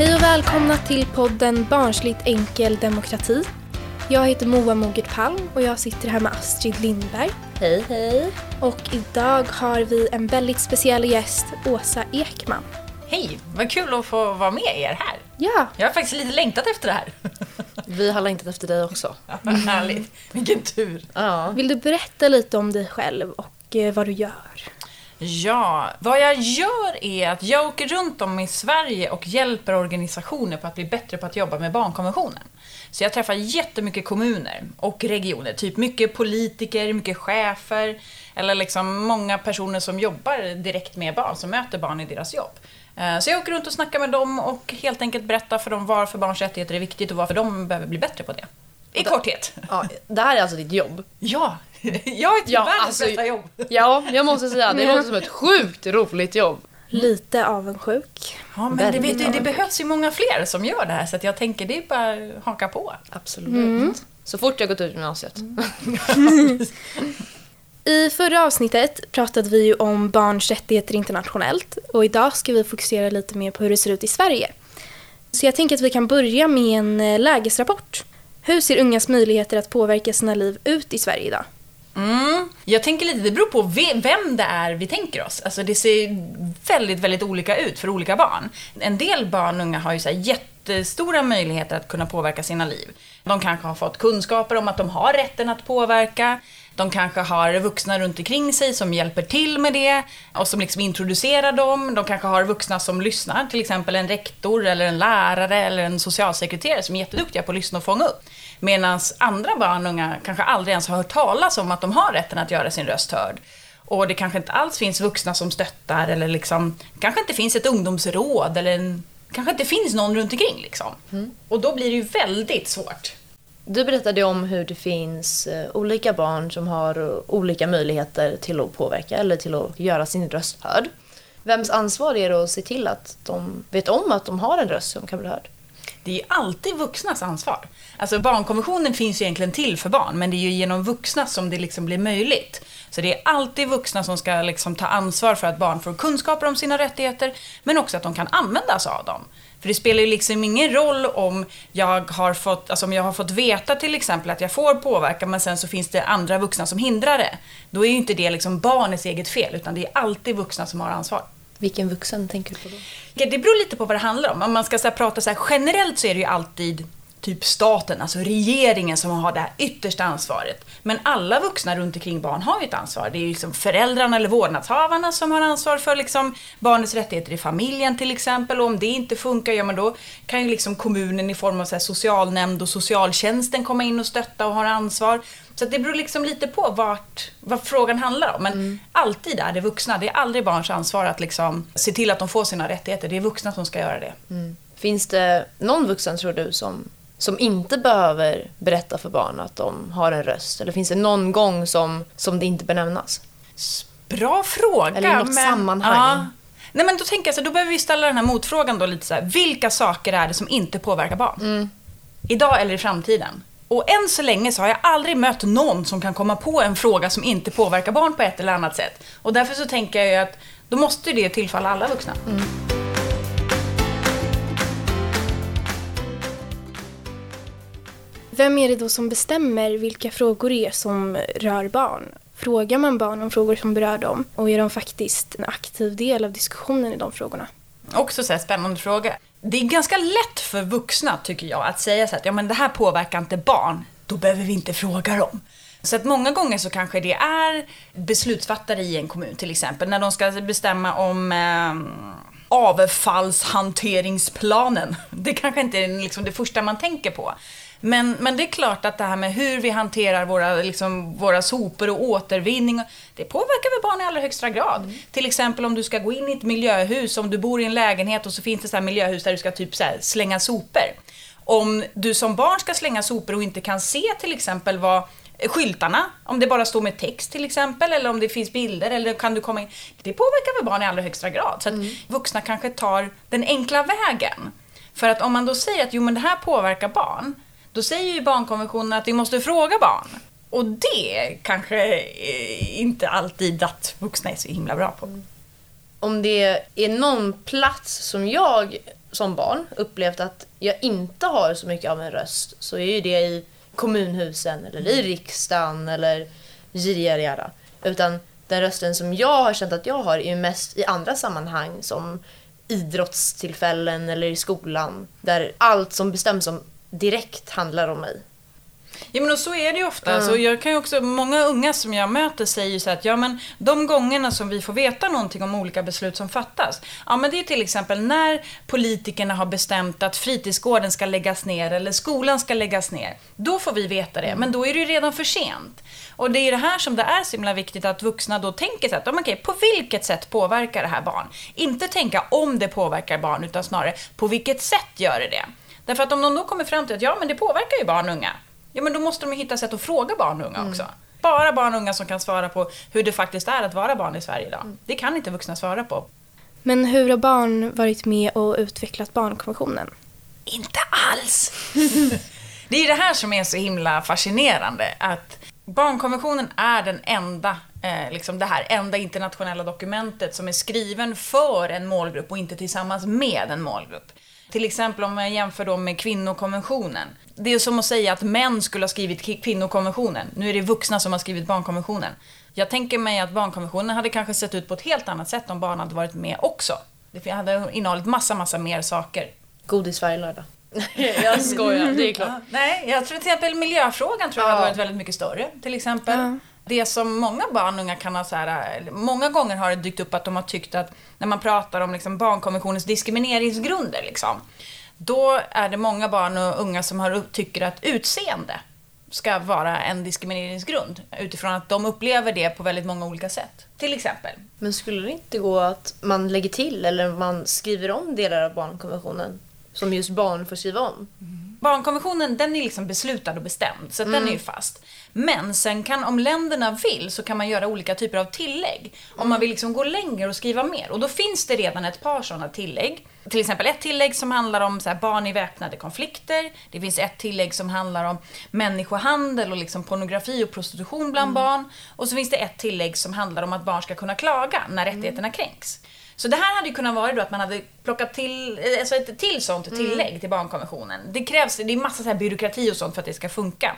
Hej och välkomna till podden Barnsligt enkel demokrati. Jag heter Moa Mogert Palm och jag sitter här med Astrid Lindberg. Hej, hej. Och idag har vi en väldigt speciell gäst, Åsa Ekman. Hej, vad kul att få vara med er här. Ja, Jag har faktiskt lite längtat efter det här. Vi har längtat efter dig också. Vad härligt. Vilken tur. Ja. vill du berätta lite om dig själv och eh, vad du gör? Ja, vad jag gör är att jag åker runt om i Sverige och hjälper organisationer på att bli bättre på att jobba med barnkonventionen. Så jag träffar jättemycket kommuner och regioner, typ mycket politiker, mycket chefer eller liksom många personer som jobbar direkt med barn, som möter barn i deras jobb. Eh, Så jag åker runt och snackar med dem och helt enkelt berättar för dem varför barns rättigheter är viktigt och varför de behöver bli bättre på det. I korthet. ja. Det här är alltså ditt jobb. Ja, jag är typ Ja, världens alltså- bästa jobb. Ja, jag måste säga, det låter som ett sjukt roligt jobb. Lite avundsjuk. Ja, men det, vet du, det behövs ju många fler som gör det här så att jag tänker det är bara att haka på. Absolut. Så fort jag gått ut gymnasiet. I förra avsnittet pratade vi ju om barns rättigheter internationellt och idag ska vi fokusera lite mer på hur det ser ut i Sverige. Så jag tänker att vi kan börja med en eh, lägesrapport. Hur ser ungas möjligheter att påverka sina liv ut i Sverige idag? Mm. Jag tänker lite, det beror på vem det är vi tänker oss. Alltså det ser väldigt, väldigt olika ut för olika barn. En del barn och unga har ju så här jättestora möjligheter att kunna påverka sina liv. De kanske har fått kunskaper om att de har rätten att påverka. De kanske har vuxna runt omkring sig som hjälper till med det och som liksom introducerar dem. De kanske har vuxna som lyssnar, till exempel en rektor eller en lärare eller en socialsekreterare som är jätteduktiga på att lyssna och fånga upp. Medan andra barn och unga kanske aldrig ens har hört talas om att de har rätten att göra sin röst hörd. Och det kanske inte alls finns vuxna som stöttar eller liksom, kanske inte finns ett ungdomsråd eller en, kanske inte finns någon runt omkring liksom. Och då blir det ju väldigt svårt. Du berättade om hur det finns eh, olika barn som har eh, olika möjligheter till att påverka eller till att göra sin röst hörd. Vems ansvar är det att se till att de vet om att de har en röst som kan bli hörd? Det är ju alltid vuxnas ansvar. Alltså barnkonventionen finns ju egentligen till för barn, men det är ju genom vuxna som det liksom blir möjligt. Så det är alltid vuxna som ska liksom ta ansvar för att barn får kunskaper om sina rättigheter, men också att de kan använda sig av dem. För det spelar ju liksom ingen roll om jag har fått, alltså om jag har fått veta till exempel att jag får påverka, men sen så finns det andra vuxna som hindrar det. Då är ju inte det liksom barnets eget fel, utan det är alltid vuxna som har ansvar. Vilken vuxen tänker du på då? Ja, det beror lite på vad det handlar om. Om man ska så här, prata så här, generellt så är det ju alltid typ staten, alltså regeringen som har det här yttersta ansvaret. Men alla vuxna runt omkring barn har ju ett ansvar. Det är ju liksom föräldrarna eller vårdnadshavarna som har ansvar för liksom barnets rättigheter i familjen till exempel. Och om det inte funkar, ja men då kan ju liksom kommunen i form av så socialnämnd och socialtjänsten komma in och stötta och ha ansvar. Så det beror liksom lite på vart, vad frågan handlar om. Men alltid är det vuxna. Det är aldrig barns ansvar att liksom se till att de får sina rättigheter. Det är vuxna som ska göra det. Finns det någon vuxen tror du som, som inte behöver berätta för barn att de har en röst? Eller finns det någon gång som, som det inte benämnas? Bra fråga. Eller i något sammanhang. Nej men då tänker jag så då behöver vi ställa den här motfrågan då lite så här. Vilka saker är det som inte påverkar barn? Idag eller i framtiden? Och än så länge så har jag aldrig mött någon som kan komma på en fråga som inte påverkar barn på ett eller annat sätt. Och därför så tänker jag ju att då måste det tillfalla alla vuxna. Vem är det då som bestämmer vilka frågor det är som rör barn? Frågar man barn om frågor som berör dem och är de faktiskt en aktiv del av diskussionen i de frågorna? Också så här spännande fråga. Det är ganska lätt för vuxna, tycker jag, att säga så att ja, men det här påverkar inte barn, då behöver vi inte fråga dem. Så att många gånger så kanske det är beslutsfattare i en kommun till exempel, när de ska bestämma om eh, avfallshanteringsplanen. Det kanske inte är liksom det första man tänker på. Men, men det är klart att det här med hur vi hanterar våra, liksom, våra sopor och återvinning, det påverkar väl barn i allra högsta grad. Till exempel om du ska gå in i ett miljöhus, om du bor i en lägenhet och så finns det så här miljöhus där du ska typ slänga sopor. Om du som barn ska slänga sopor och inte kan se till exempel vad skyltarna, om det bara står med text till exempel, eller om det finns bilder, eller kan du komma in. Det påverkar väl barn i allra högsta grad. Så att vuxna kanske tar den enkla vägen. För att om man då säger att jo men det här påverkar barn, då säger ju barnkonventionen att vi måste fråga barn. Och det kanske eh, inte alltid att vuxna är så himla bra på. Om det är någon plats som jag som barn upplevt att jag inte har så mycket av en röst så är ju det i kommunhusen eller i riksdagen eller jiriara. Utan den rösten som jag har känt att jag har är ju mest i andra sammanhang som idrottstillfällen eller i skolan där allt som bestäms om direkt handlar om mig. Ja men och så är det ju ofta. Mm. Så jag kan också, många unga som jag möter säger ju så att ja men de gångerna som vi får veta någonting om olika beslut som fattas. Ja men det är till exempel när politikerna har bestämt att fritidsgården ska läggas ner eller skolan ska läggas ner. Då får vi veta det, men då är det ju redan för sent. Och det är det här som det är så himla viktigt att vuxna då tänker så att, okay, på vilket sätt påverkar det här barn? Inte tänka om det påverkar barn, utan snarare på vilket sätt gör det det? Därför att om de då kommer fram till att ja, men det påverkar ju barn och unga, ja men då måste de ju hitta sätt att fråga barn och unga mm. också. Bara barn och unga som kan svara på hur det faktiskt är att vara barn i Sverige idag. Mm. Det kan inte vuxna svara på. Men hur har barn varit med och utvecklat barnkonventionen? Inte alls! det är det här som är så himla fascinerande. Att barnkonventionen är den enda, eh, liksom det här enda internationella dokumentet som är skriven för en målgrupp och inte tillsammans med en målgrupp. Till exempel om jag jämför då med kvinnokonventionen. Det är som att säga att män skulle ha skrivit kvinnokonventionen. Nu är det vuxna som har skrivit barnkonventionen. Jag tänker mig att barnkonventionen hade kanske sett ut på ett helt annat sätt om barn hade varit med också. Det hade innehållit massa, massa mer saker. Godis varje lördag. jag skojar, det är klart. Ja, nej, jag tror till exempel miljöfrågan tror jag ja. hade varit väldigt mycket större. Till exempel. Ja. Det som många barn och unga kan ha så här, många gånger har det dykt upp att de har tyckt att när man pratar om liksom barnkonventionens diskrimineringsgrunder, liksom, då är det många barn och unga som har, tycker att utseende ska vara en diskrimineringsgrund utifrån att de upplever det på väldigt många olika sätt. Till exempel. Men skulle det inte gå att man lägger till eller man skriver om delar av barnkonventionen som just barn får skriva om? Mm. Barnkonventionen den är liksom beslutad och bestämd, så mm. den är ju fast. Men sen kan, om länderna vill, så kan man göra olika typer av tillägg. Om man vill liksom gå längre och skriva mer. Och då finns det redan ett par sådana tillägg. Till exempel ett tillägg som handlar om så barn i väpnade konflikter. Det finns ett tillägg som handlar om människohandel och liksom pornografi och prostitution bland mm. barn. Och så finns det ett tillägg som handlar om att barn ska kunna klaga när rättigheterna mm. kränks. Så det här hade ju kunnat vara då att man hade plockat till alltså ett till sånt mm. tillägg mm. till barnkonventionen. Det krävs, det är massa så här byråkrati och sånt för att det ska funka.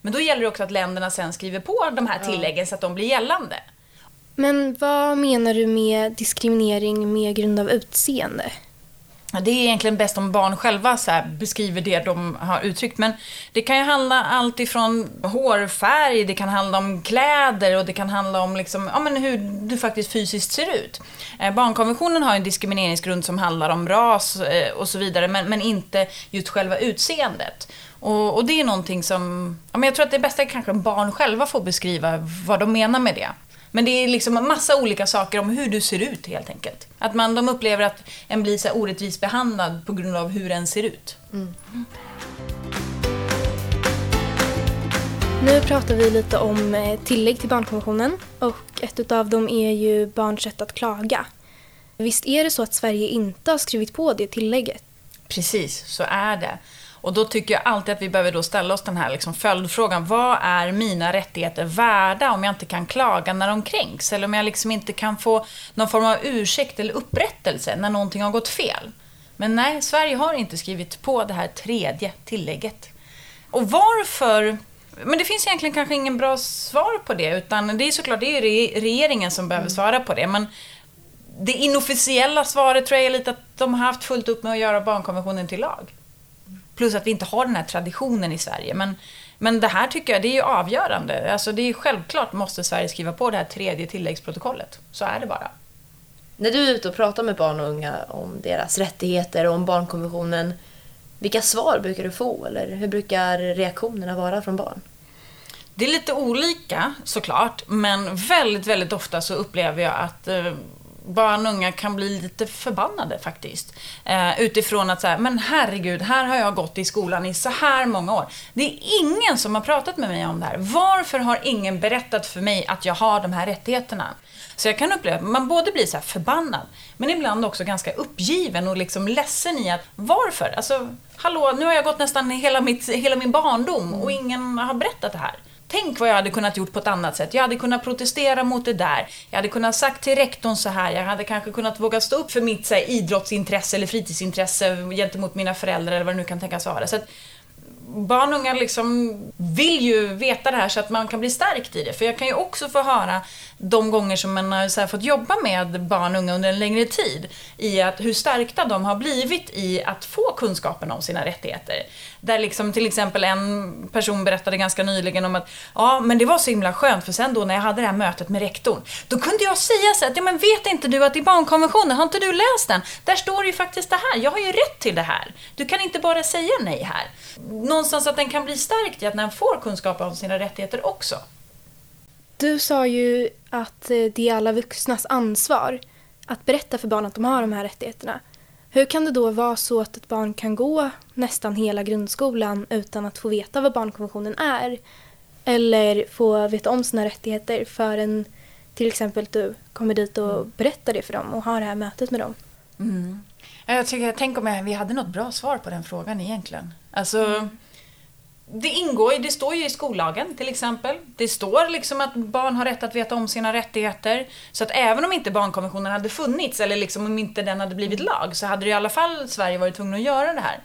Men då gäller det också att länderna sen skriver på de här tilläggen ja. så att de blir gällande. Men vad menar du med diskriminering med grund av utseende? Det är egentligen bäst om barn själva så beskriver det de har uttryckt. Men det kan ju handla allt ifrån hårfärg, det kan handla om kläder och det kan handla om liksom, ja, men hur du faktiskt fysiskt ser ut. Eh, barnkonventionen har en diskrimineringsgrund som handlar om ras eh, och så vidare, men, men inte just själva utseendet. Och, och, det är någonting som, ja, men jag tror att det bästa är kanske barn själva får beskriva vad de menar med det. Men det är liksom massa olika saker om hur du ser ut helt enkelt. Att man, de upplever att en blir så orättvist behandlad på grund av hur en ser ut. Mm. Nu pratar vi lite om eh, tillägg till barnkonventionen och ett av dem är ju barns rätt att klaga. Visst är det så att Sverige inte har skrivit på det tillägget? Precis, så är det. Och då tycker jag alltid att vi behöver då ställa oss den här liksom följdfrågan. Vad är mina rättigheter värda om jag inte kan klaga när de kränks? Eller om jag liksom inte kan få någon form av ursäkt eller upprättelse när någonting har gått fel? Men nej, Sverige har inte skrivit på det här tredje tillägget. Och varför? Men det finns egentligen kanske ingen bra svar på det, utan det är såklart det är regeringen som behöver mm. svara på det. Men det inofficiella svaret tror jag är lite att de har haft fullt upp med att göra barnkonventionen till lag. Plus att vi inte har den här traditionen i Sverige. Men, men det här tycker jag det är ju avgörande. Alltså det är självklart måste Sverige skriva på det här tredje tilläggsprotokollet. Så är det bara. När du är ute och pratar med barn och unga om deras rättigheter och om barnkonventionen, vilka svar brukar du få? Eller hur brukar reaktionerna vara från barn? Det är lite olika såklart, men väldigt, väldigt ofta så upplever jag att eh, barn och unga kan bli lite förbannade faktiskt. Eh, utifrån att säga, men herregud, här har jag gått i skolan i så här många år. Det är ingen som har pratat med mig om det här. Varför har ingen berättat för mig att jag har de här rättigheterna? Så jag kan uppleva att man både blir så förbannad, men ibland också ganska uppgiven och liksom ledsen i att varför? Alltså, hallå, nu har jag gått nästan hela, mitt, hela min barndom och ingen har berättat det här. Tänk vad jag hade kunnat gjort på ett annat sätt. Jag hade kunnat protestera mot det där. Jag hade kunnat sagt till rektorn så här. Jag hade kanske kunnat våga stå upp för mitt så här, idrottsintresse eller fritidsintresse gentemot mina föräldrar eller vad det nu kan tänkas vara. Så att, barn och unga liksom vill ju veta det här så att man kan bli stärkt i det. För jag kan ju också få höra de gånger som man har så fått jobba med barn och unga under en längre tid i att hur stärkta de har blivit i att få kunskapen om sina rättigheter. Där liksom till exempel en person berättade ganska nyligen om att ja, men det var så himla skönt för sen då när jag hade det här mötet med rektorn, då kunde jag säga så att ja, men vet inte du att i barnkonventionen, har inte du läst den? Där står det ju faktiskt det här, jag har ju rätt till det här. Du kan inte bara säga nej här. Någonstans att den kan bli stärkt i att den får kunskap om sina rättigheter också. Du sa ju att eh, det är alla vuxnas ansvar att berätta för barn att de har de här rättigheterna. Hur kan det då vara så att ett barn kan gå nästan hela grundskolan utan att få veta vad barnkonventionen är? Eller få veta om sina rättigheter förrän till exempel du kommer dit och berättar det för dem och har det här mötet med dem? Mm. Jag tycker, tänk om vi hade något bra svar på den frågan egentligen. Alltså, mm det ingår det står ju i skollagen till exempel. Det står liksom att barn har rätt att veta om sina rättigheter. Så att även om inte barnkonventionen hade funnits, eller liksom om inte den hade blivit lag, så hade det i alla fall Sverige varit tvungna att göra det här.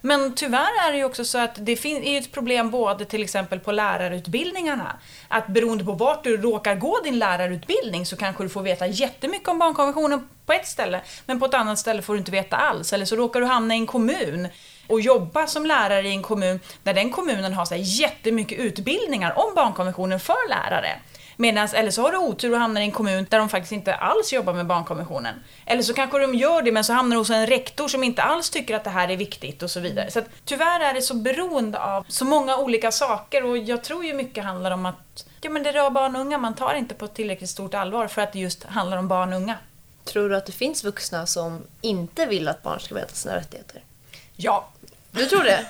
Men tyvärr är det ju också så att det är ett problem både till exempel på lärarutbildningarna. Att beroende på vart du råkar gå din lärarutbildning så kanske du får veta jättemycket om barnkonventionen på ett ställe, men på ett annat ställe får du inte veta alls. Eller så råkar du hamna i en kommun och jobba som lärare i en kommun där den kommunen har så här jättemycket utbildningar om barnkonventionen för lärare. Medans, eller så har du otur och hamnar i en kommun där de faktiskt inte alls jobbar med barnkonventionen. Eller så kanske de gör det men så hamnar du hos en rektor som inte alls tycker att det här är viktigt och så vidare. Så att, tyvärr är det så beroende av så många olika saker och jag tror ju mycket handlar om att ja, men det rör barn och unga, man tar inte på tillräckligt stort allvar för att det just handlar om barn och unga. Tror du att det finns vuxna som inte vill att barn ska veta sina rättigheter? Ja. Du tror det?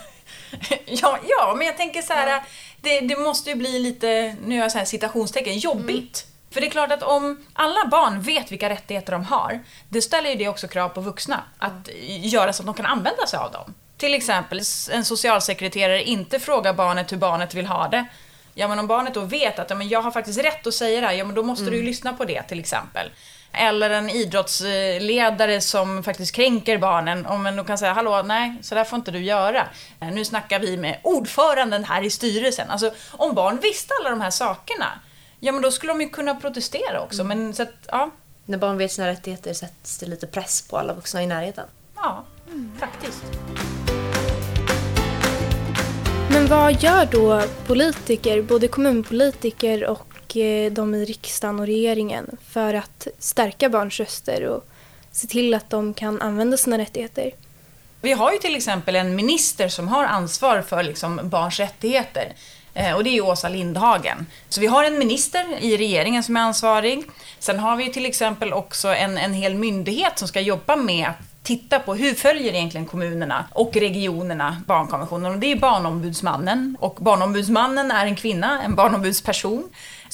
ja, ja, men jag tänker så här, det, det, måste ju bli lite, nu gör jag så här citationstecken, jobbigt. Mm. För det är klart att om alla barn vet vilka rättigheter de har, det ställer ju det också krav på vuxna att mm. göra så att de kan använda sig av dem. Till exempel en socialsekreterare inte frågar barnet hur barnet vill ha det. Ja men om barnet då vet att ja, men jag har faktiskt rätt att säga det här, ja men då måste mm. du ju lyssna på det till exempel. Eller en idrottsledare som faktiskt kränker barnen. Om man då kan säga, hallå, nej, så där får inte du göra. Eh, nu snackar vi med ordföranden här i styrelsen. Alltså, om barn visste alla de här sakerna, ja men då skulle de ju kunna protestera också. Mm. Men så att, ja. När barn vet sina rättigheter sätts det lite press på alla vuxna i närheten. Ja, mm. faktiskt. Men vad gör då politiker, både kommunpolitiker och Eh, de i riksdagen och regeringen för att stärka barns röster och se till att de kan använda sina rättigheter. Vi har ju till exempel en minister som har ansvar för liksom barns rättigheter. Eh, och det är Åsa Lindhagen. Så vi har en minister i regeringen som är ansvarig. Sen har vi till exempel också en, en hel myndighet som ska jobba med att titta på hur följer egentligen kommunerna och regionerna barnkonventionen. Och det är Barnombudsmannen. Och Barnombudsmannen är en kvinna, en barnombudsperson.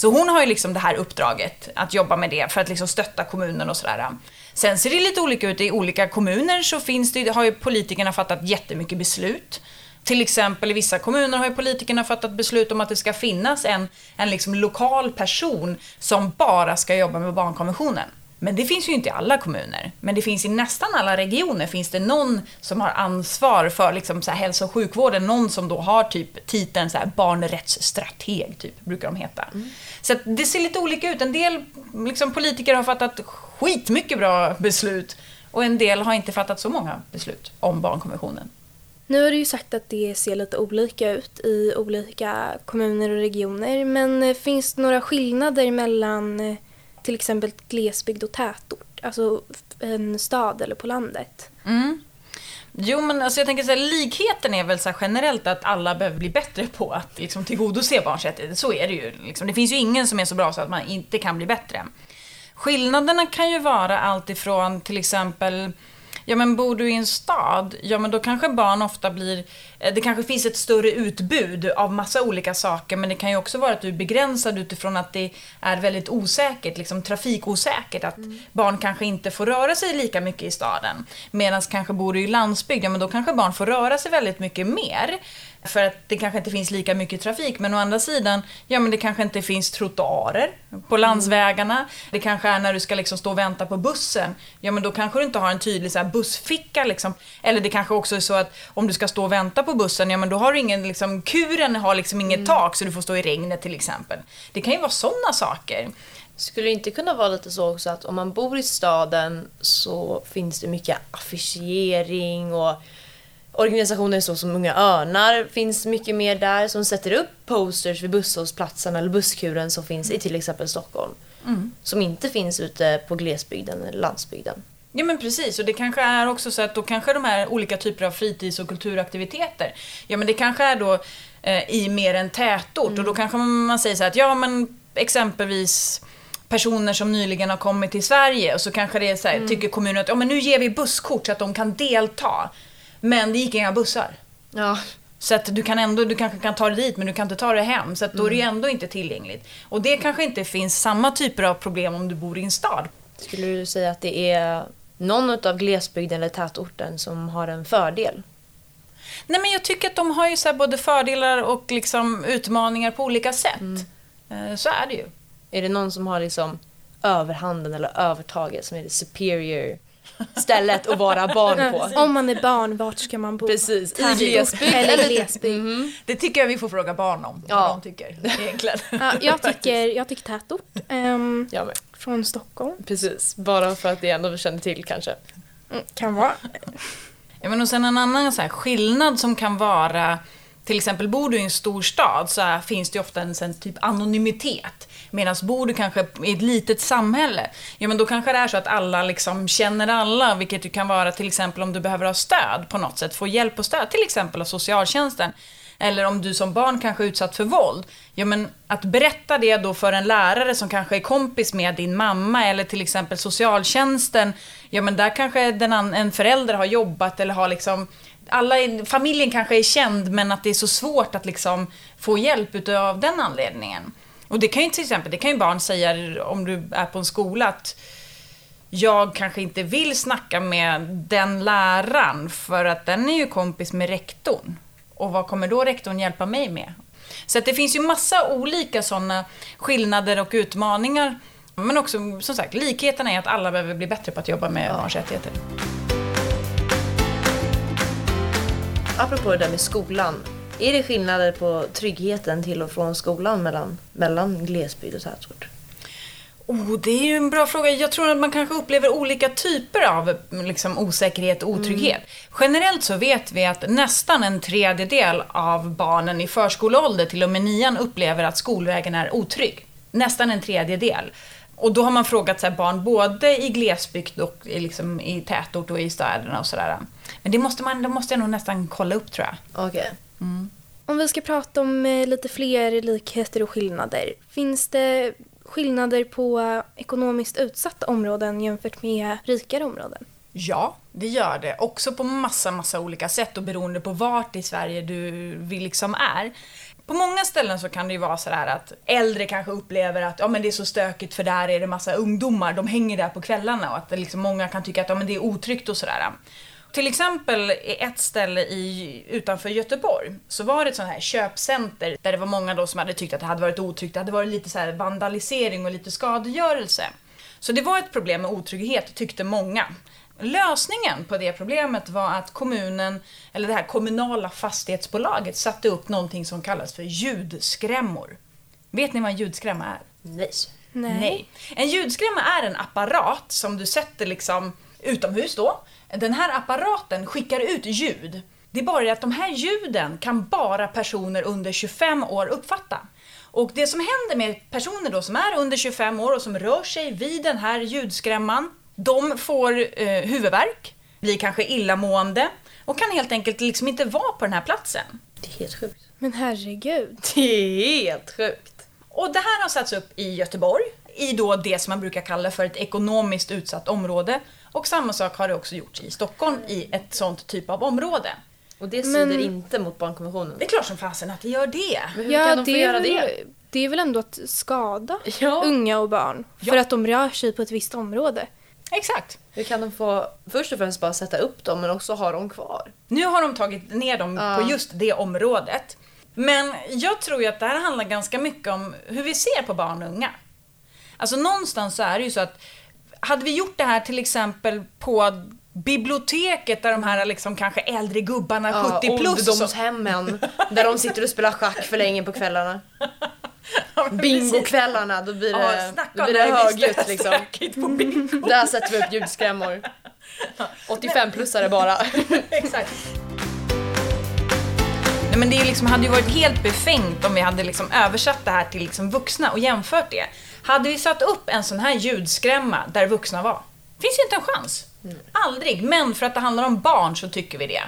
Så hon har ju liksom det här uppdraget att jobba med det för att liksom stötta kommunen och sådär. Sen ser det lite olika ut. I olika kommuner så finns det, har ju politikerna fattat jättemycket beslut. Till exempel i vissa kommuner har ju politikerna fattat beslut om att det ska finnas en, en liksom lokal person som bara ska jobba med barnkonventionen. Men det finns ju inte i alla kommuner. Men det finns i nästan alla regioner finns det någon som har ansvar för liksom så här hälso och sjukvården. Någon som då har typ titeln så här barnrättsstrateg, typ, brukar de heta. Mm. Så det ser lite olika ut. En del liksom, politiker har fattat skitmycket bra beslut och en del har inte fattat så många beslut om barnkonventionen. Nu har du ju sagt att det ser lite olika ut i olika kommuner och regioner. Men finns det några skillnader mellan till exempel glesbygd och tätort, alltså en stad eller på landet. Mm. Jo, men alltså jag tänker så här, likheten är väl så generellt att alla behöver bli bättre på att liksom, tillgodose barns rättigheter. Så är det ju. Liksom. Det finns ju ingen som är så bra så att man inte kan bli bättre. Skillnaderna kan ju vara allt ifrån till exempel Ja men bor du i en stad, ja men då kanske barn ofta blir, eh, det kanske finns ett större utbud av massa olika saker men det kan ju också vara att du är begränsad utifrån att det är väldigt osäkert, liksom trafikosäkert, att mm. barn kanske inte får röra sig lika mycket i staden. Medan kanske bor du i landsbygd, ja men då kanske barn får röra sig väldigt mycket mer. För att det kanske inte finns lika mycket trafik. Men å andra sidan, ja men det kanske inte finns trottoarer på landsvägarna. Det kanske är när du ska liksom stå och vänta på bussen. Ja men då kanske du inte har en tydlig så bussficka liksom. Eller det kanske också är så att om du ska stå och vänta på bussen, ja men då har du ingen, liksom, kuren har liksom inget tak så du får stå i regnet till exempel. Det kan ju vara sådana saker. Skulle det inte kunna vara lite så också att om man bor i staden så finns det mycket affischering och organisationer så som Unga Örnar finns mycket mer där som sätter upp posters vid busshållplatsen eller busskuren som finns i till exempel Stockholm. Mm. Som inte finns ute på glesbygden eller landsbygden. Ja men precis, och det kanske är också så att då kanske de här olika typer av fritids och kulturaktiviteter, ja men det kanske är då eh, i mer en tätort och då kanske man säger så här att ja men exempelvis personer som nyligen har kommit till Sverige och så kanske det är så här, tycker kommunen att ja, men nu ger vi busskort så att de kan delta. Men det gick inga bussar. Ja. Så att du kan ändå, du kanske kan ta dig dit men du kan inte ta dig hem. Så att då är det ju ändå inte tillgängligt. Och det kanske inte finns samma typer av problem om du bor i en stad. Skulle du säga att det är någon av glesbygden eller tätorten som har en fördel? Nej men jag tycker att de har ju så både fördelar och liksom utmaningar på olika sätt. Eh, Så är det ju. Är det någon som har liksom överhanden eller övertaget som är det superior stället att vara barn på? Om man är barn, vart ska man bo? Precis, i glesbygd. Eller glesbygd. Det tycker jag vi får fråga barn om. Ja. Vad de tycker egentligen. Ja, jag, tycker, jag tycker tätort. ehm, Ja, men, från Stockholm. precis, bara för att det ändå vi känner till kanske. Mm, kan vara. Ja, men och sen en annan så här skillnad som kan vara, till exempel bor du i en stor stad så här, finns det ju ofta en sån typ anonymitet. Medan bor du kanske i ett litet samhälle, ja men då kanske det är så att alla liksom känner alla, vilket ju kan vara till exempel om du behöver ha stöd på något sätt, få hjälp och stöd, till exempel av socialtjänsten. Eller om du som barn kanske är utsatt för våld. Ja, men att berätta det då för en lärare som kanske är kompis med din mamma eller till exempel socialtjänsten. Ja, men där kanske den en förälder har jobbat eller har liksom alla i familjen kanske är känd men att det är så svårt att liksom få hjälp utav den anledningen. Och det kan ju till exempel, det kan ju barn säga om du är på en skola att jag kanske inte vill snacka med den läraren för att den är ju kompis med rektorn. Och vad kommer då rektorn hjälpa mig med? Så det finns ju massa olika sådana skillnader och utmaningar. Men också, som sagt, likheten är att alla behöver bli bättre på att jobba med barns rättigheter. Apropå det där med skolan. Är det skillnader på tryggheten till och från skolan mellan, mellan glesbygd och tätort? Oh, det är ju en bra fråga. Jag tror att man kanske upplever olika typer av liksom, osäkerhet och otrygghet. Generellt så vet vi att nästan en tredjedel av barnen i förskoleålder till och med nian upplever att skolvägen är otrygg. Nästan en tredjedel. Och då har man frågat så här, barn både i glesbygd och i, liksom, i tätort och i städerna och sådär. Men det måste, man, det måste jag nog nästan kolla upp tror jag. Mm. Om vi ska prata om eh, lite fler likheter och skillnader. Finns det skillnader på eh, ekonomiskt utsatta områden jämfört med rikare områden? Ja, det gör det. Också på massa, massa olika sätt och beroende på vart i Sverige du liksom är. På många ställen så kan det ju vara sådär att äldre kanske upplever att ja, men det är så stökigt för där är det massa ungdomar, de hänger där på kvällarna och att liksom många kan tycka att ja, men det är otryggt och sådär. Till exempel i ett ställe i, utanför Göteborg så var det ett sånt här köpcenter där det var många då som hade tyckt att det hade varit otryggt. Det hade varit lite så här vandalisering och lite skadegörelse. Så det var ett problem med otrygghet tyckte många. Lösningen på det problemet var att kommunen, eller det här kommunala fastighetsbolaget satte upp någonting som kallas för ljudskrämmor. Vet ni vad en ljudskrämma är? Nej. Nej. En ljudskrämma är en apparat som du sätter liksom utomhus då. Den här apparaten skickar ut ljud. Det är bara det att de här ljuden kan bara personer under 25 år uppfatta. Och det som händer med personer då som är under 25 år och som rör sig vid den här ljudskrämman, de får eh, huvudvärk, blir kanske illamående och kan helt enkelt liksom inte vara på den här platsen. Det är helt sjukt. Men herregud. Det är helt sjukt. Och det här har satts upp i Göteborg, i då det som man brukar kalla för ett ekonomiskt utsatt område. Och samma sak har det också gjorts i Stockholm i ett sånt typ av område. Och det strider Men- inte mot barnkonventionen. Det är klart som fasen att det gör det. Men hur kan de få är göra det? Det är väl ändå att skada Ja. unga och barn Ja. för att de rör sig på ett visst område. Exakt. Hur kan de få först och främst bara sätta upp dem men också ha dem kvar? Nu har de tagit ner dem Ja. på just det området. Men jag tror ju att det här handlar ganska mycket om hur vi ser på barn och unga. Alltså någonstans så är det ju så att hade vi gjort det här till exempel på biblioteket där de här liksom kanske äldre gubbarna 70 plus Ålderdomshemmen där de sitter och spelar schack för länge på kvällarna. Ja. Bingokvällarna, då blir Ja, det, snacka då blir det högljutt liksom. Där sätter vi upp ljudskrämmor. 85-plussare bara. Exakt. Nej, men det liksom, hade ju varit helt befängt om vi hade liksom översatt det här till liksom vuxna och jämfört det. Hade vi satt upp en sån här ljudskrämma där vuxna var, finns ju inte en chans. Aldrig. Men för att det handlar om barn så tycker vi det.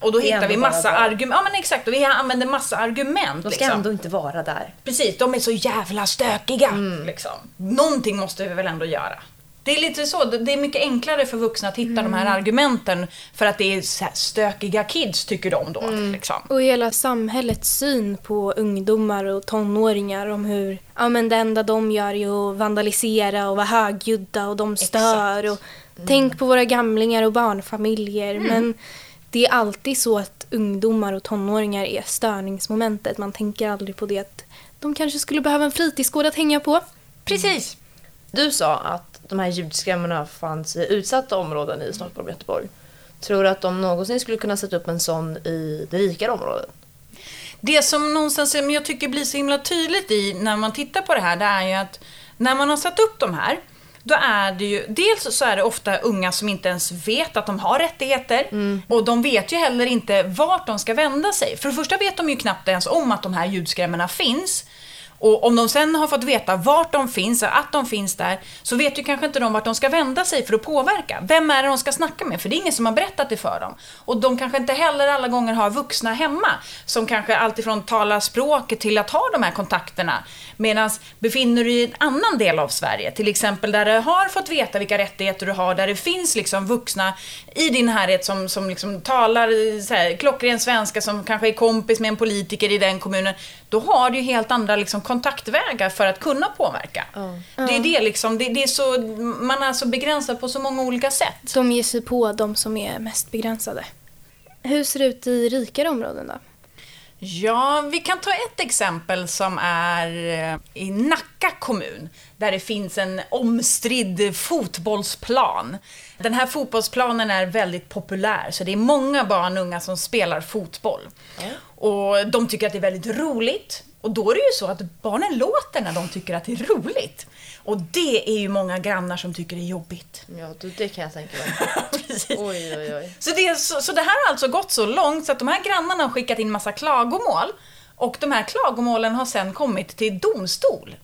Och då hittar vi massa argument. Ja men exakt, och vi använder massa argument. De ska liksom. ändå inte vara där. Precis, de är så jävla stökiga. Mm. Liksom. Någonting måste vi väl ändå göra. Det är lite så, det är mycket enklare för vuxna att hitta de här Mm. argumenten för att det är så stökiga kids tycker de då. Mm. Liksom. Och hela samhällets syn på ungdomar och tonåringar om hur ja, men det enda de gör är att vandalisera och vara högljudda och de stör. Och Tänk på våra gamlingar och barnfamiljer. Men det är alltid så att ungdomar och tonåringar är störningsmomentet. Man tänker aldrig på det att de kanske skulle behöva en fritidsgård att hänga på. Precis. Du sa att de här ljudskrämmorna fanns i utsatta områden i Stockholm och Göteborg. Tror du att de någonsin skulle kunna sätta upp en sån i det rikare området? Det som någonstans men jag tycker blir så himla tydligt i när man tittar på det här, det är ju att när man har satt upp de här, då är det ju, dels så är det ofta unga som inte ens vet att de har rättigheter och de vet ju heller inte vart de ska vända sig. För det första vet de ju knappt ens om att de här ljudskrämmorna finns. Och om de sen har fått veta vart de finns, att de finns där, så vet ju kanske inte de vart de ska vända sig för att påverka. Vem är det de ska snacka med? För det är ingen som har berättat det för dem. Och de kanske inte heller alla gånger har vuxna hemma som kanske alltifrån talar språket till att ha de här kontakterna. Medan befinner du dig i en annan del av Sverige, till exempel där du har fått veta vilka rättigheter du har, där det finns liksom vuxna i din närhet som, som liksom talar så här, klockren svenska, som kanske är kompis med en politiker i den kommunen, då har du ju helt andra liksom, kontaktvägar för att kunna påverka. Det är det liksom, det, det är så, man är så begränsad på så många olika sätt. De ger sig på de som är mest begränsade. Hur ser det ut i rikare områden då? Ja, vi kan ta ett exempel som är eh, i Nacka kommun, där det finns en omstridd fotbollsplan. Den här fotbollsplanen är väldigt populär, så det är många barn och unga som spelar fotboll. Och de tycker att det är väldigt roligt. Och då är det ju så att barnen låter när de tycker att det är roligt. Och det är ju många grannar som tycker det är jobbigt. Ja, det kan jag tänka mig. Oj, oj, oj. Så det, så, så det här har alltså gått så långt så att de här grannarna har skickat in massa klagomål och de här klagomålen har sen kommit till domstol.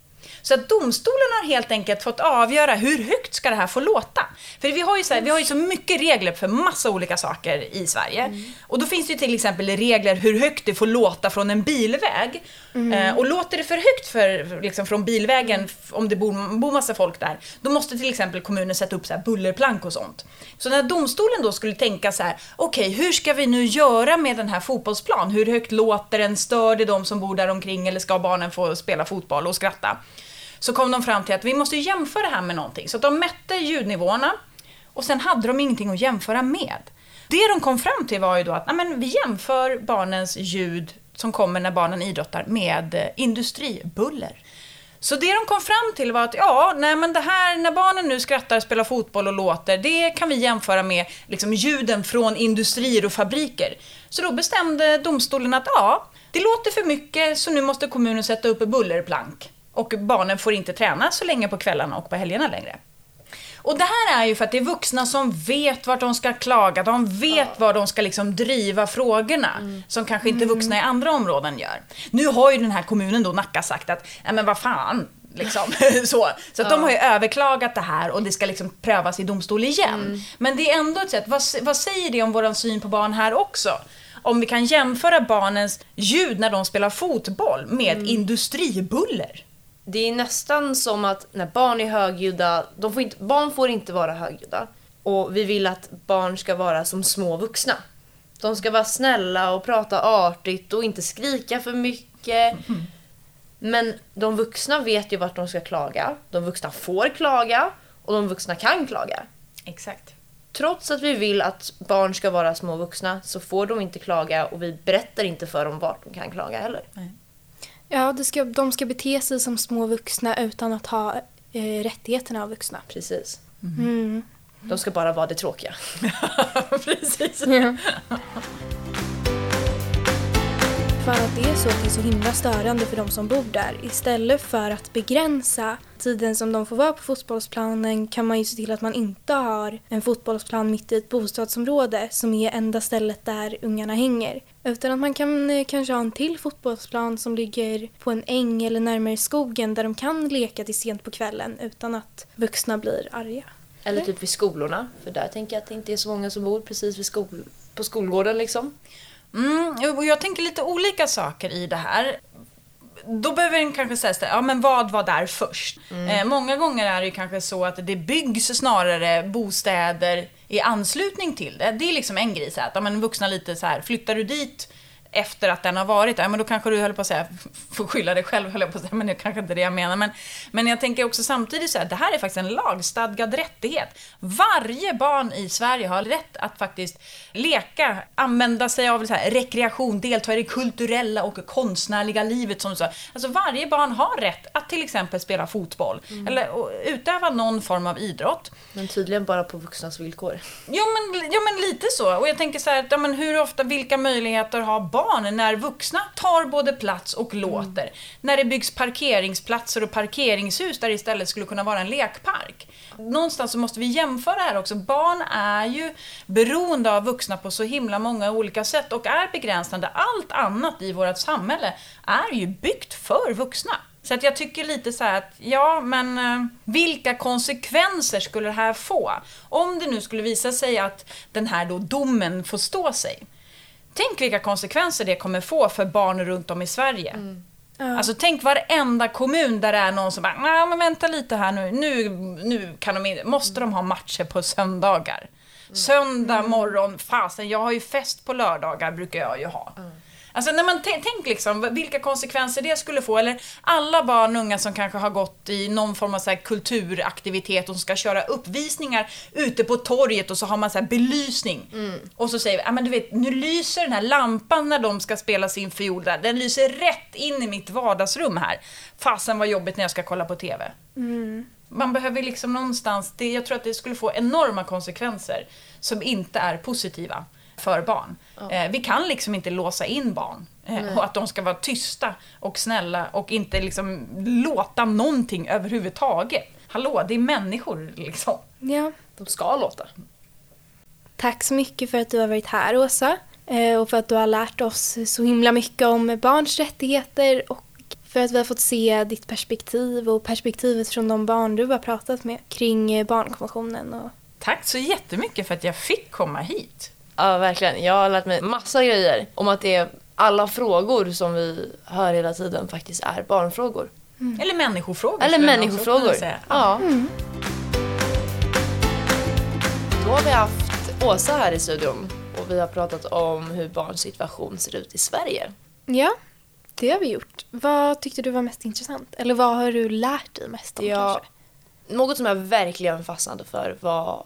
Så att domstolen har helt enkelt fått avgöra hur högt ska det här få låta. För vi har ju så, här, vi har ju så mycket regler för massa olika saker i Sverige. Och då finns det ju till exempel regler hur högt det får låta från en bilväg. Eh, och låter det för högt för, liksom, från bilvägen, f- om det bor, bor massa folk där, då måste till exempel kommunen sätta upp så bullerplank och sånt. Så när domstolen då skulle tänka så här, okej, hur ska vi nu göra med den här fotbollsplan? Hur högt låter den? Stör det de som bor där omkring eller ska barnen få spela fotboll och skratta? Så kom de fram till att vi måste jämföra det här med någonting. Så de mätte ljudnivåerna och sen hade de ingenting att jämföra med. Det de kom fram till var ju då att nej, men vi jämför barnens ljud som kommer när barnen idrottar med eh, industribuller. Så det de kom fram till var att ja, nej men det här när barnen nu skrattar, spelar fotboll och låter, det kan vi jämföra med liksom ljuden från industrier och fabriker. Så då bestämde domstolen att ja, det låter för mycket så nu måste kommunen sätta upp bullerplank. Och barnen får inte träna så länge på kvällarna och på helgerna längre. Och det här är ju för att det är vuxna som vet vart de ska klaga, de vet var de ska liksom driva frågorna, som kanske inte vuxna i andra områden gör. Nu har ju den här kommunen då, Nacka, sagt att, nej men vad fan, liksom. så så att de har ju överklagat det här och det ska liksom prövas i domstol igen. Men det är ändå ett sätt, vad, vad säger det om vår syn på barn här också? Om vi kan jämföra barnens ljud när de spelar fotboll med industribuller. Det är nästan som att när barn är högljudda, de får inte, barn får inte vara högljudda. Och vi vill att barn ska vara som små vuxna. De ska vara snälla och prata artigt och inte skrika för mycket. Men de vuxna vet ju vart de ska klaga. De vuxna får klaga och de vuxna kan klaga. Exakt. Trots att vi vill att barn ska vara små vuxna så får de inte klaga och vi berättar inte för dem vart de kan klaga heller. Ja, det ska, de ska bete sig som små vuxna utan att ha eh, rättigheterna av vuxna. Precis. Mm. De ska bara vara det tråkiga. Precis. Ja. För att det är så att det är så himla störande för de som bor där. Istället för att begränsa tiden som de får vara på fotbollsplanen kan man ju se till att man inte har en fotbollsplan mitt i ett bostadsområde som är enda stället där ungarna hänger. Utan att man kan eh, kanske ha en till fotbollsplan som ligger på en äng eller närmare skogen där de kan leka till sent på kvällen utan att vuxna blir arga. Eller typ vid skolorna, för där tänker jag att det inte är så många som bor precis vid skol på skolgården liksom. Mm, och jag tänker lite olika saker i det här. Då behöver en kanske säga så här, ja men vad var där först? Eh, många gånger är det kanske så att det byggs snarare bostäder i anslutning till det. Det är liksom en grej, så att ja, men vuxna lite så här, flyttar du dit efter att den har varit där, men då kanske du höll på att säga, får skylla dig själv höll jag på att säga, men det är kanske inte det jag menar. Men, men jag tänker också samtidigt så här, det här är faktiskt en lagstadgad rättighet. Varje barn i Sverige har rätt att faktiskt leka, använda sig av så här, rekreation, delta i det kulturella och konstnärliga livet som sa. Alltså varje barn har rätt att till exempel spela fotboll, eller och utöva någon form av idrott. Men tydligen bara på vuxnas villkor. Ja men, ja men lite så. Och jag tänker så här, ja, men hur ofta, vilka möjligheter har barn när vuxna tar både plats och låter? När det byggs parkeringsplatser och parkeringshus där det istället skulle kunna vara en lekpark. Någonstans så måste vi jämföra här också. Barn är ju beroende av vuxna på så himla många olika sätt och är begränsande. Allt annat i vårt samhälle är ju byggt för vuxna. Så att jag tycker lite så här att, ja men eh, vilka konsekvenser skulle det här få? Om det nu skulle visa sig att den här då domen får stå sig. Tänk vilka konsekvenser det kommer få för barn runt om i Sverige. Ja. Alltså tänk varenda kommun där det är någon som bara, nej men vänta lite här nu, nu, nu kan de måste de ha matcher på söndagar? Söndag morgon, fasen jag har ju fest på lördagar brukar jag ju ha. Alltså när man tän- tänk liksom vilka konsekvenser det skulle få. Eller alla barn och unga som kanske har gått i någon form av så kulturaktivitet och som ska köra uppvisningar ute på torget och så har man så här belysning. Och så säger vi, ah, men du vet, nu lyser den här lampan när de ska spela sin fiol där. Den lyser rätt in i mitt vardagsrum här. Fasen vad jobbigt när jag ska kolla på TV. Man behöver liksom någonstans, det, jag tror att det skulle få enorma konsekvenser som inte är positiva för barn. Eh, vi kan liksom inte låsa in barn. Eh, och att de ska vara tysta och snälla och inte liksom låta någonting överhuvudtaget. Hallå, det är människor liksom. Ja. De ska låta. Tack så mycket för att du har varit här Åsa eh, och för att du har lärt oss så himla mycket om barns rättigheter och för att vi har fått se ditt perspektiv och perspektivet från de barn du har pratat med kring barnkonventionen. Och... Tack så jättemycket för att jag fick komma hit. Ja, verkligen. Jag har lärt mig massa grejer om att det är alla frågor som vi hör hela tiden faktiskt är barnfrågor. Eller människofrågor. Eller människofrågor. Ja. Då har vi haft Åsa här i studion och vi har pratat om hur barns situation ser ut i Sverige. Ja, det har vi gjort. Vad tyckte du var mest intressant? Eller vad har du lärt dig mest om Ja, kanske? något som jag verkligen fastnade för var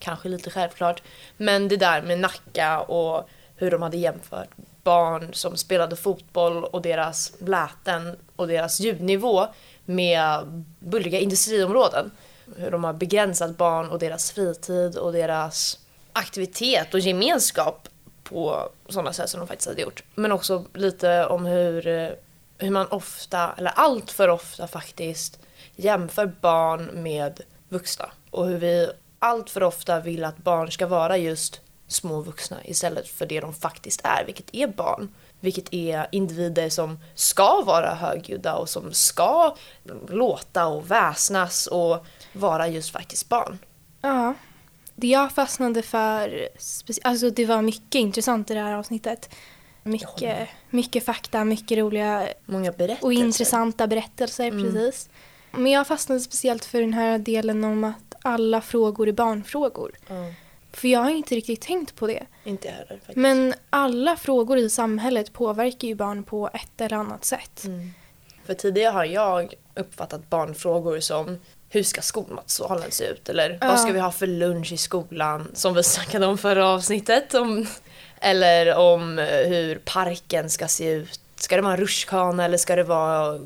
kanske lite självklart, men det där med Nacka och hur de hade jämfört barn som spelade fotboll och deras läten och deras ljudnivå med bullriga industriområden. Hur de har begränsat barn och deras fritid och deras aktivitet och gemenskap på sådana sätt som de faktiskt hade gjort. Men också lite om hur, hur man ofta, eller allt för ofta faktiskt, jämför barn med vuxna. Och hur vi allt för ofta vill att barn ska vara just små vuxna istället för det de faktiskt är, vilket är barn. Vilket är individer som ska vara högljudda och som ska låta och väsnas och vara just faktiskt barn. Ja. Det jag fastnade för, alltså det var mycket intressant i det här avsnittet. Mycket, mycket fakta, mycket roliga Många berättelser. och intressanta berättelser. Precis. Men jag fastnade speciellt för den här delen om att alla frågor är barnfrågor. Ja, För jag har inte riktigt tänkt på det. inte heller faktiskt. Men alla frågor i samhället påverkar ju barn på ett eller annat sätt. Mm. För tidigare har jag uppfattat barnfrågor som hur ska skolmatsalen se ut? Eller Ja. vad ska vi ha för lunch i skolan? Som vi snackade om förra avsnittet. Om, eller om eh, hur parken ska se ut. Ska det vara en rutschkana eller ska det vara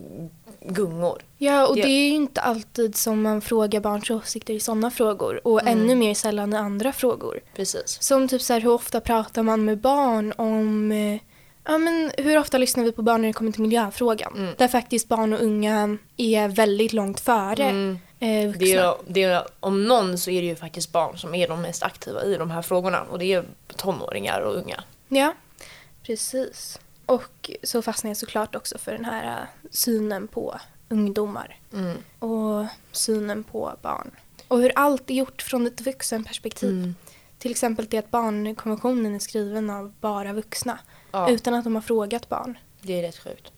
gungor? Ja, och Det- det är ju inte alltid som man frågar barns åsikter i sådana frågor. Och Mm. ännu mer sällan i andra frågor. Precis. Som typ så här, hur ofta pratar man med barn om... eh, Ja, men hur ofta lyssnar vi på barn när det kommer till miljöfrågan? Mm. Där faktiskt barn och unga är väldigt långt före Mm. eh, vuxna. Det är, det är, om någon så är det ju faktiskt barn som är de mest aktiva i de här frågorna. Och det är tonåringar och unga. Ja, precis. Och så fastnar jag såklart också för den här eh, synen på ungdomar Mm. och synen på barn. Och hur allt är gjort från ett vuxenperspektiv. Mm. Till exempel det att barnkonventionen är skriven av bara vuxna. Ja. Utan att de har frågat barn. Det är rätt sjukt.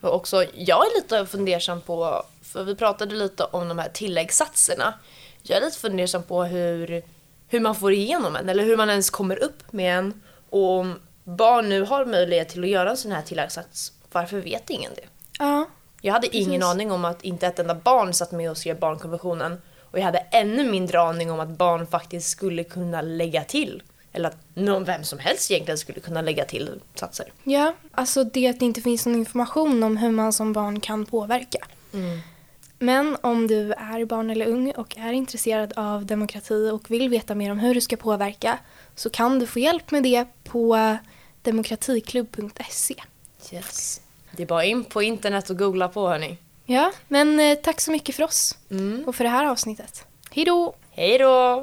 Och också, jag är lite fundersam på, för vi pratade lite om de här tilläggssatserna. Jag är lite fundersam på hur, hur man får igenom en, eller hur man ens kommer upp med en. Och om barn nu har möjlighet till att göra en sån här tilläggssats, varför vet ingen det? Ja, Jag hade ingen Precis. aning om att inte ett enda barn satt med och skrev barnkonventionen. Och jag hade ännu mindre aning om att barn faktiskt skulle kunna lägga till. Eller att någon, vem som helst egentligen skulle kunna lägga till satser. ja, alltså det att det inte finns någon information om hur man som barn kan påverka. Men om du är barn eller ung och är intresserad av demokrati och vill veta mer om hur du ska påverka så kan du få hjälp med det på demokratiklubb.se. Yes. Det är bara in på internet och googla på hörni. Ja, men eh, tack så mycket för oss Mm. och för det här avsnittet. Hej då! Hej då!